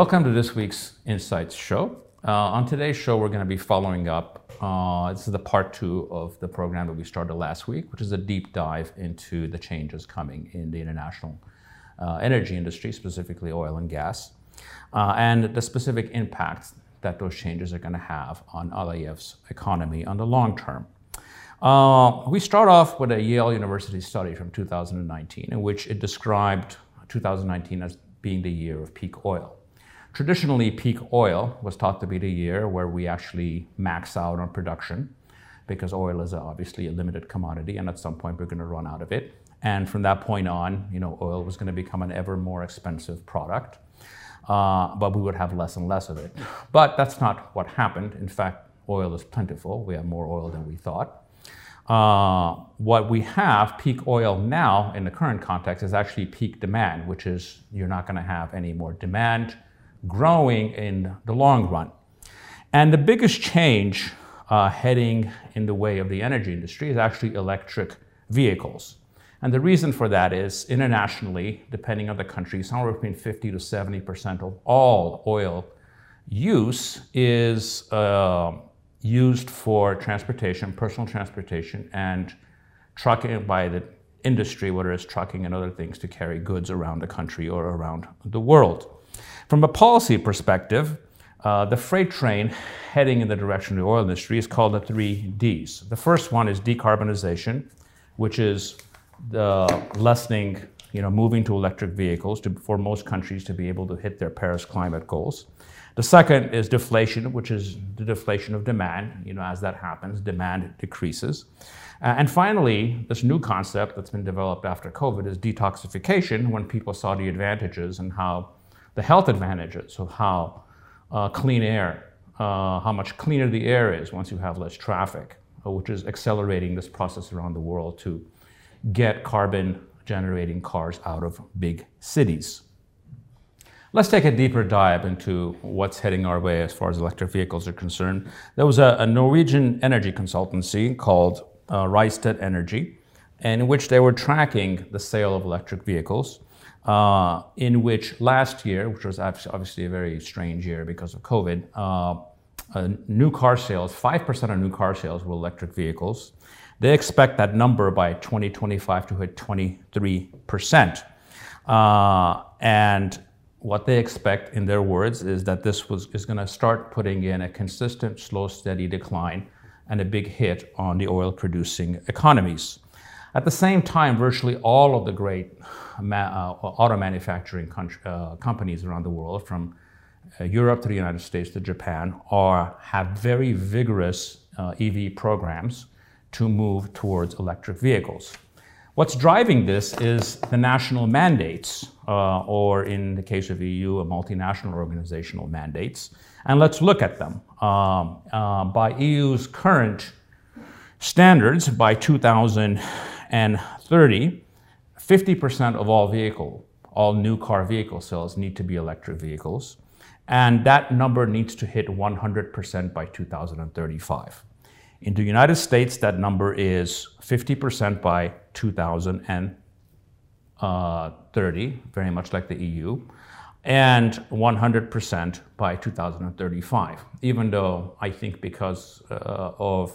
Welcome to this week's Insights show. Uh, on today's show, we're going to be following up. Uh, this is the part two of the program that we started last week, which is a deep dive into the changes coming in the international uh, energy industry, specifically oil and gas, uh, and the specific impacts that those changes are going to have on Aliyev's economy on the long term. Uh, we start off with a Yale University study from 2019, in which it described 2019 as being the year of peak oil. Traditionally, peak oil was thought to be the year where we actually max out on production because oil is obviously a limited commodity and at some point we're going to run out of it. And from that point on, you know, oil was going to become an ever more expensive product, uh, but we would have less and less of it. But that's not what happened. In fact, oil is plentiful. We have more oil than we thought. Uh, what we have, peak oil now in the current context, is actually peak demand, which is you're not going to have any more demand growing in the long run. And the biggest change uh, heading in the way of the energy industry is actually electric vehicles. And the reason for that is internationally, depending on the country, somewhere between 50 to 70% of all oil use is uh, used for transportation, personal transportation, and trucking by the industry, whether it's trucking and other things, to carry goods around the country or around the world. From a policy perspective, uh, the freight train heading in the direction of the oil industry is called the three Ds. The first one is decarbonization, which is the lessening, you know, moving to electric vehicles to, for most countries to be able to hit their Paris climate goals. The second is deflation, which is the deflation of demand. You know, as that happens, demand decreases. Uh, and finally, this new concept that's been developed after COVID is detoxification, when people saw the advantages and how the health advantages of how uh, clean air, uh, how much cleaner the air is once you have less traffic, uh, which is accelerating this process around the world to get carbon generating cars out of big cities. Let's take a deeper dive into what's heading our way as far as electric vehicles are concerned. There was a, a Norwegian energy consultancy called uh, Rystad Energy, in which they were tracking the sale of electric vehicles uh, in which last year, which was obviously a very strange year because of COVID, uh, uh, new car sales, 5% of new car sales were electric vehicles. They expect that number by 2025 to hit 23%. Uh, and what they expect, in their words, is that this was, is going to start putting in a consistent, slow, steady decline and a big hit on the oil producing economies. At the same time, virtually all of the great uh, auto manufacturing uh, companies around the world, from uh, Europe to the United States to Japan, are, have very vigorous EV programs to move towards electric vehicles. What's driving this is the national mandates, uh, or in the case of EU, a multinational organizational mandates. And let's look at them. Um, uh, by EU's current standards, by 2030, 50% of all vehicle, all new car vehicle sales need to be electric vehicles. And that number needs to hit 100% by 2035. In the United States, that number is 50% by 2030, very much like the EU, and 100% by 2035. Even though I think because uh, of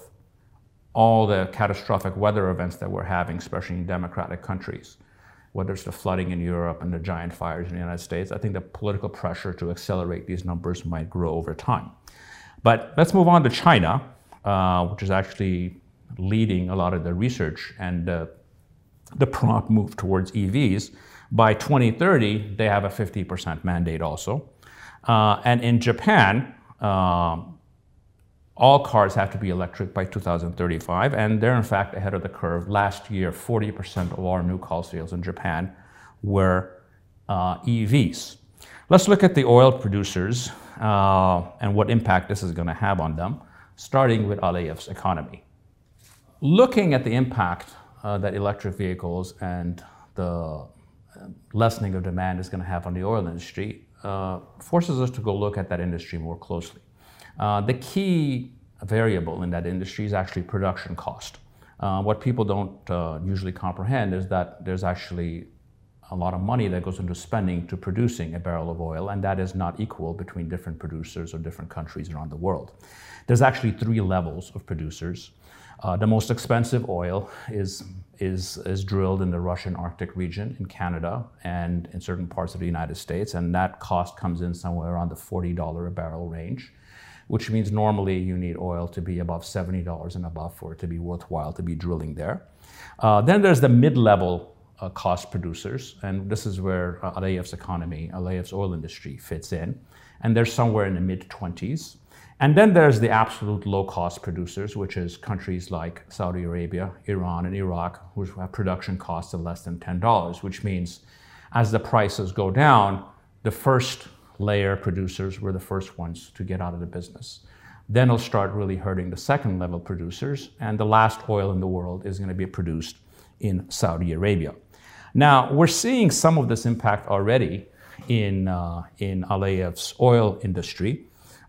all the catastrophic weather events that we're having, especially in democratic countries, whether it's the flooding in Europe and the giant fires in the United States, I think the political pressure to accelerate these numbers might grow over time. But let's move on to China, uh, which is actually leading a lot of the research and uh, the prompt move towards EVs. By 2030, they have a 50% mandate also. Uh, and in Japan, um, all cars have to be electric by 2035, and they're in fact ahead of the curve. Last year, 40% of our new car sales in Japan were uh, EVs. Let's look at the oil producers uh, and what impact this is going to have on them, starting with Aliyev's economy. Looking at the impact uh, that electric vehicles and the uh, lessening of demand is going to have on the oil industry uh, forces us to go look at that industry more closely. Uh, the key variable in that industry is actually production cost. Uh, what people don't uh, usually comprehend is that there's actually a lot of money that goes into spending to producing a barrel of oil, and that is not equal between different producers or different countries around the world. There's actually three levels of producers. Uh, the most expensive oil is, is, is drilled in the Russian Arctic region in Canada and in certain parts of the United States, and that cost comes in somewhere around the $40 a barrel range, which means normally you need oil to be above $70 and above for it to be worthwhile to be drilling there. Uh, then there's the mid level uh, cost producers, and this is where uh, economy, Aliyev's oil industry fits in, and they're somewhere in the mid 20s. And then there's the absolute low cost producers, which is countries like Saudi Arabia, Iran, and Iraq, which have production costs of less than $10, which means as the prices go down, the first layer producers were the first ones to get out of the business. Then it'll start really hurting the second level producers, and the last oil in the world is going to be produced in Saudi Arabia. Now, we're seeing some of this impact already in, uh, in Aliyev's oil industry.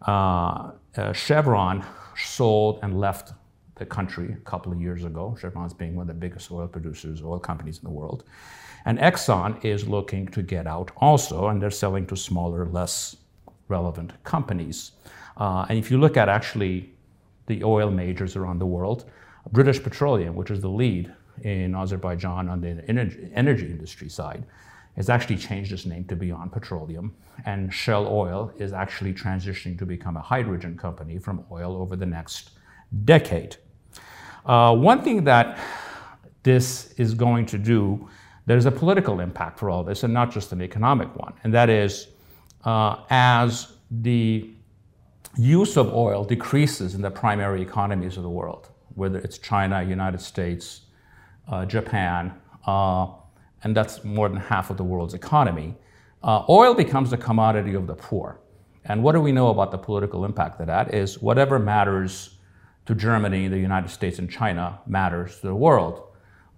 Uh, uh, Chevron sold and left the country a couple of years ago. Chevron's being one of the biggest oil producers, oil companies in the world. And Exxon is looking to get out also, and they're selling to smaller, less relevant companies. Uh, and if you look at actually the oil majors around the world, British Petroleum, which is the lead in Azerbaijan on the energy, energy industry side has actually changed its name to Beyond Petroleum. And Shell Oil is actually transitioning to become a hydrogen company from oil over the next decade. Uh, one thing that this is going to do, there's a political impact for all this, and not just an economic one. And that is, uh, as the use of oil decreases in the primary economies of the world, whether it's China, United States, uh, Japan, uh, and that's more than half of the world's economy, uh, oil becomes the commodity of the poor. And what do we know about the political impact of that? Is whatever matters to Germany, the United States, and China matters to the world.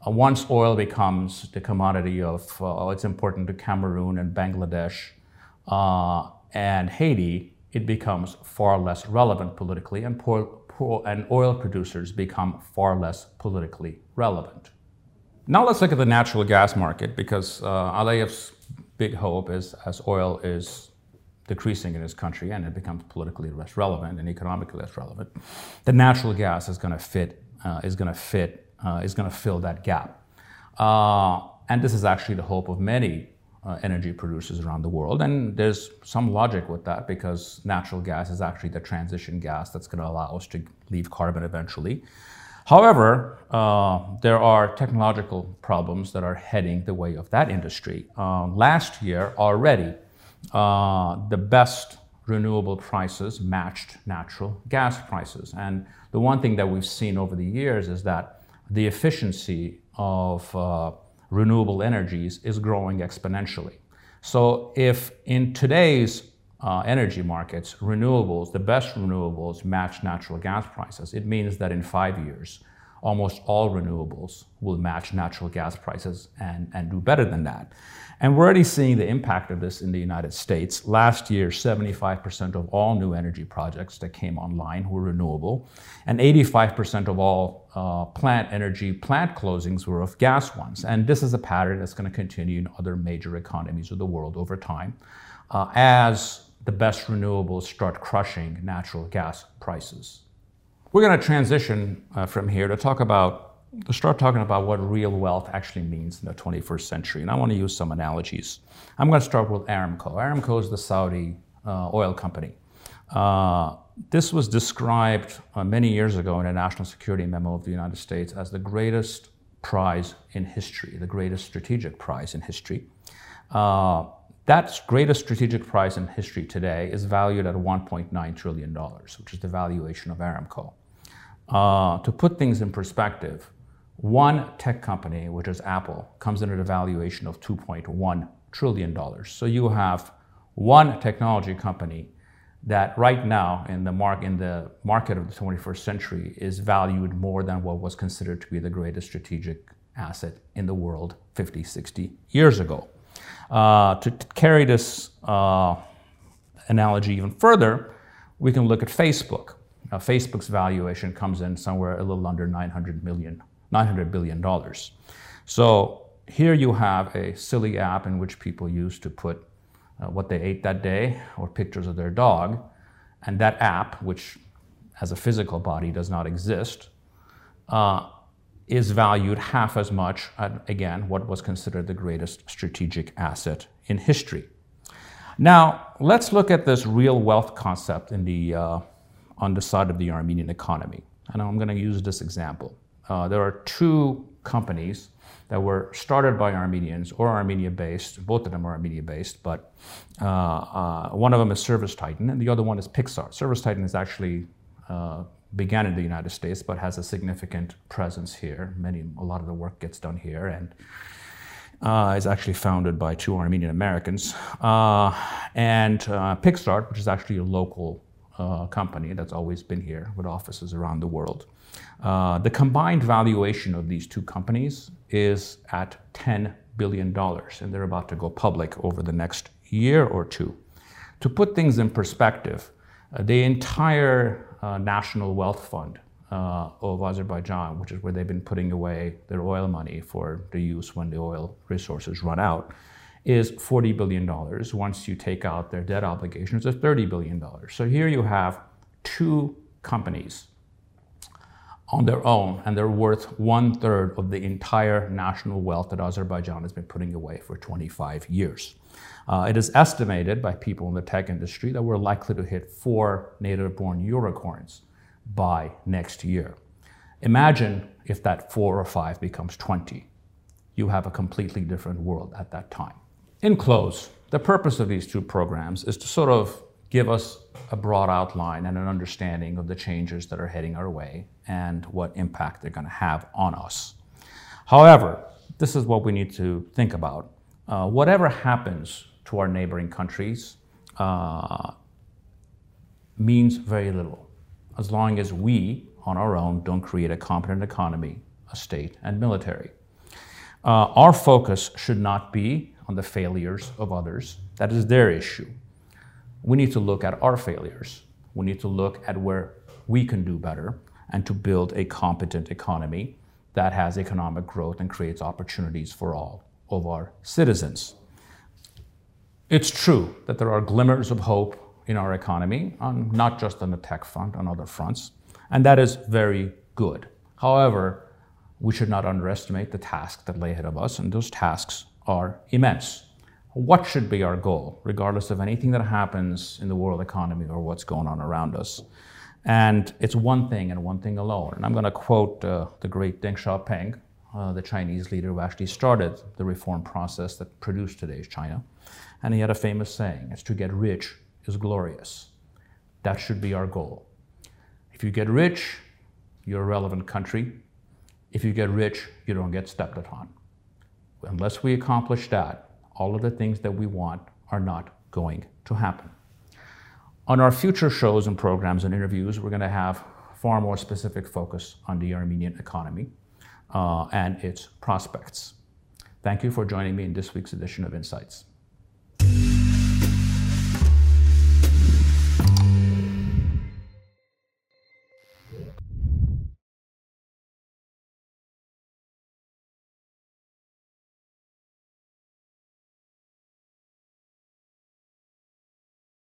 Uh, once oil becomes the commodity of, uh, it's important to Cameroon and Bangladesh uh, and Haiti, it becomes far less relevant politically, and, poor, poor, and oil producers become far less politically relevant. Now let's look at the natural gas market because uh, Aliyev's big hope is as oil is decreasing in his country and it becomes politically less relevant and economically less relevant, the natural gas is going to fit, uh, is going to fit, uh, is going to fill that gap. Uh, and this is actually the hope of many uh, energy producers around the world. And there's some logic with that because natural gas is actually the transition gas that's going to allow us to leave carbon eventually. However, uh, there are technological problems that are heading the way of that industry. Uh, last year already, uh, the best renewable prices matched natural gas prices. And the one thing that we've seen over the years is that the efficiency of uh, renewable energies is growing exponentially. So if in today's uh, energy markets, renewables, the best renewables match natural gas prices. It means that in five years, almost all renewables will match natural gas prices and, and do better than that. And we're already seeing the impact of this in the United States. Last year, 75% of all new energy projects that came online were renewable, and 85% of all uh, plant energy plant closings were of gas ones. And this is a pattern that's going to continue in other major economies of the world over time uh, as the best renewables start crushing natural gas prices. We're going to transition uh, from here to talk about, to start talking about what real wealth actually means in the 21st century. And I want to use some analogies. I'm going to start with Aramco. Aramco is the Saudi uh, oil company. Uh, this was described uh, many years ago in a national security memo of the United States as the greatest prize in history, the greatest strategic prize in history. Uh, that greatest strategic prize in history today is valued at $1.9 trillion, which is the valuation of Aramco. Uh, to put things in perspective, one tech company, which is Apple, comes in at a valuation of $2.1 trillion. So you have one technology company that right now in the, mar- in the market of the 21st century is valued more than what was considered to be the greatest strategic asset in the world 50, 60 years ago. Uh, to, carry this uh, analogy even further, we can look at Facebook. Now, Facebook's valuation comes in somewhere a little under 900 million, 900 billion dollars. So here you have a silly app in which people use to put uh, what they ate that day or pictures of their dog. And that app, which as a physical body does not exist, uh, is valued half as much at, again, what was considered the greatest strategic asset in history. Now, let's look at this real wealth concept in the, uh, on the side of the Armenian economy. And I'm going to use this example. Uh, there are two companies that were started by Armenians or Armenia based. Both of them are Armenia based, but uh, uh, one of them is Service Titan and the other one is Picsart. Service Titan is actually uh, began in the United States, but has a significant presence here. Many, a lot of the work gets done here, and uh, is actually founded by two Armenian Americans. Uh, and uh, which is actually a local uh, company that's always been here with offices around the world. Uh, the combined valuation of these two companies is at $10 billion, and they're about to go public over the next year or two. To put things in perspective, uh, the entire uh, national wealth fund uh, of Azerbaijan, which is where they've been putting away their oil money for the use when the oil resources run out, is $40 billion. Once you take out their debt obligations, it's $30 billion. So here you have two companies on their own, and they're worth one third of the entire national wealth that Azerbaijan has been putting away for 25 years. Uh, it is estimated by people in the tech industry that we're likely to hit four native born unicorns by next year. Imagine if that four or five becomes 20. You have a completely different world at that time. In close, the purpose of these two programs is to sort of give us a broad outline and an understanding of the changes that are heading our way and what impact they're going to have on us. However, this is what we need to think about. Uh, whatever happens to our neighboring countries uh, means very little as long as we, on our own, don't create a competent economy, a state, and military. Uh, our focus should not be on the failures of others. That is their issue we need to look at our failures. We need to look at where we can do better and to build a competent economy that has economic growth and creates opportunities for all of our citizens. It's true that there are glimmers of hope in our economy, on, not just on the tech front, on other fronts, and that is very good. However, we should not underestimate the tasks that lay ahead of us, and those tasks are immense what should be our goal, regardless of anything that happens in the world economy or what's going on around us. And it's one thing and one thing alone. And I'm going to quote uh, the great Deng Xiaoping, uh, the Chinese leader who actually started the reform process that produced today's China. And he had a famous saying, it's to get rich is glorious. That should be our goal. If you get rich, you're a relevant country. If you get rich, you don't get stepped upon. Unless we accomplish that, all of the things that we want are not going to happen. On our future shows and programs and interviews, we're going to have far more specific focus on the Armenian economy uh, and its prospects. Thank you for joining me in this week's edition of Insights.